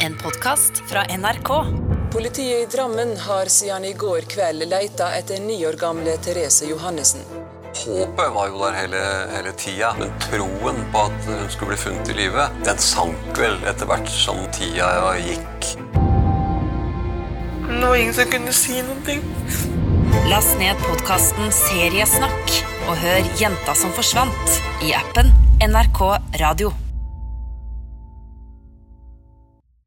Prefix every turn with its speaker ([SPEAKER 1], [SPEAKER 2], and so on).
[SPEAKER 1] En podkast fra NRK.
[SPEAKER 2] Politiet i Drammen har siden i går kveld leita etter ni år gamle Therese Johannessen.
[SPEAKER 3] Håpet var jo der hele, hele tida, men troen på at hun skulle bli funnet i live, den sank vel etter hvert som tida gikk.
[SPEAKER 4] Det var ingen som kunne si noen ting.
[SPEAKER 1] Last ned podkasten Seriesnakk og hør Jenta som forsvant i appen NRK Radio.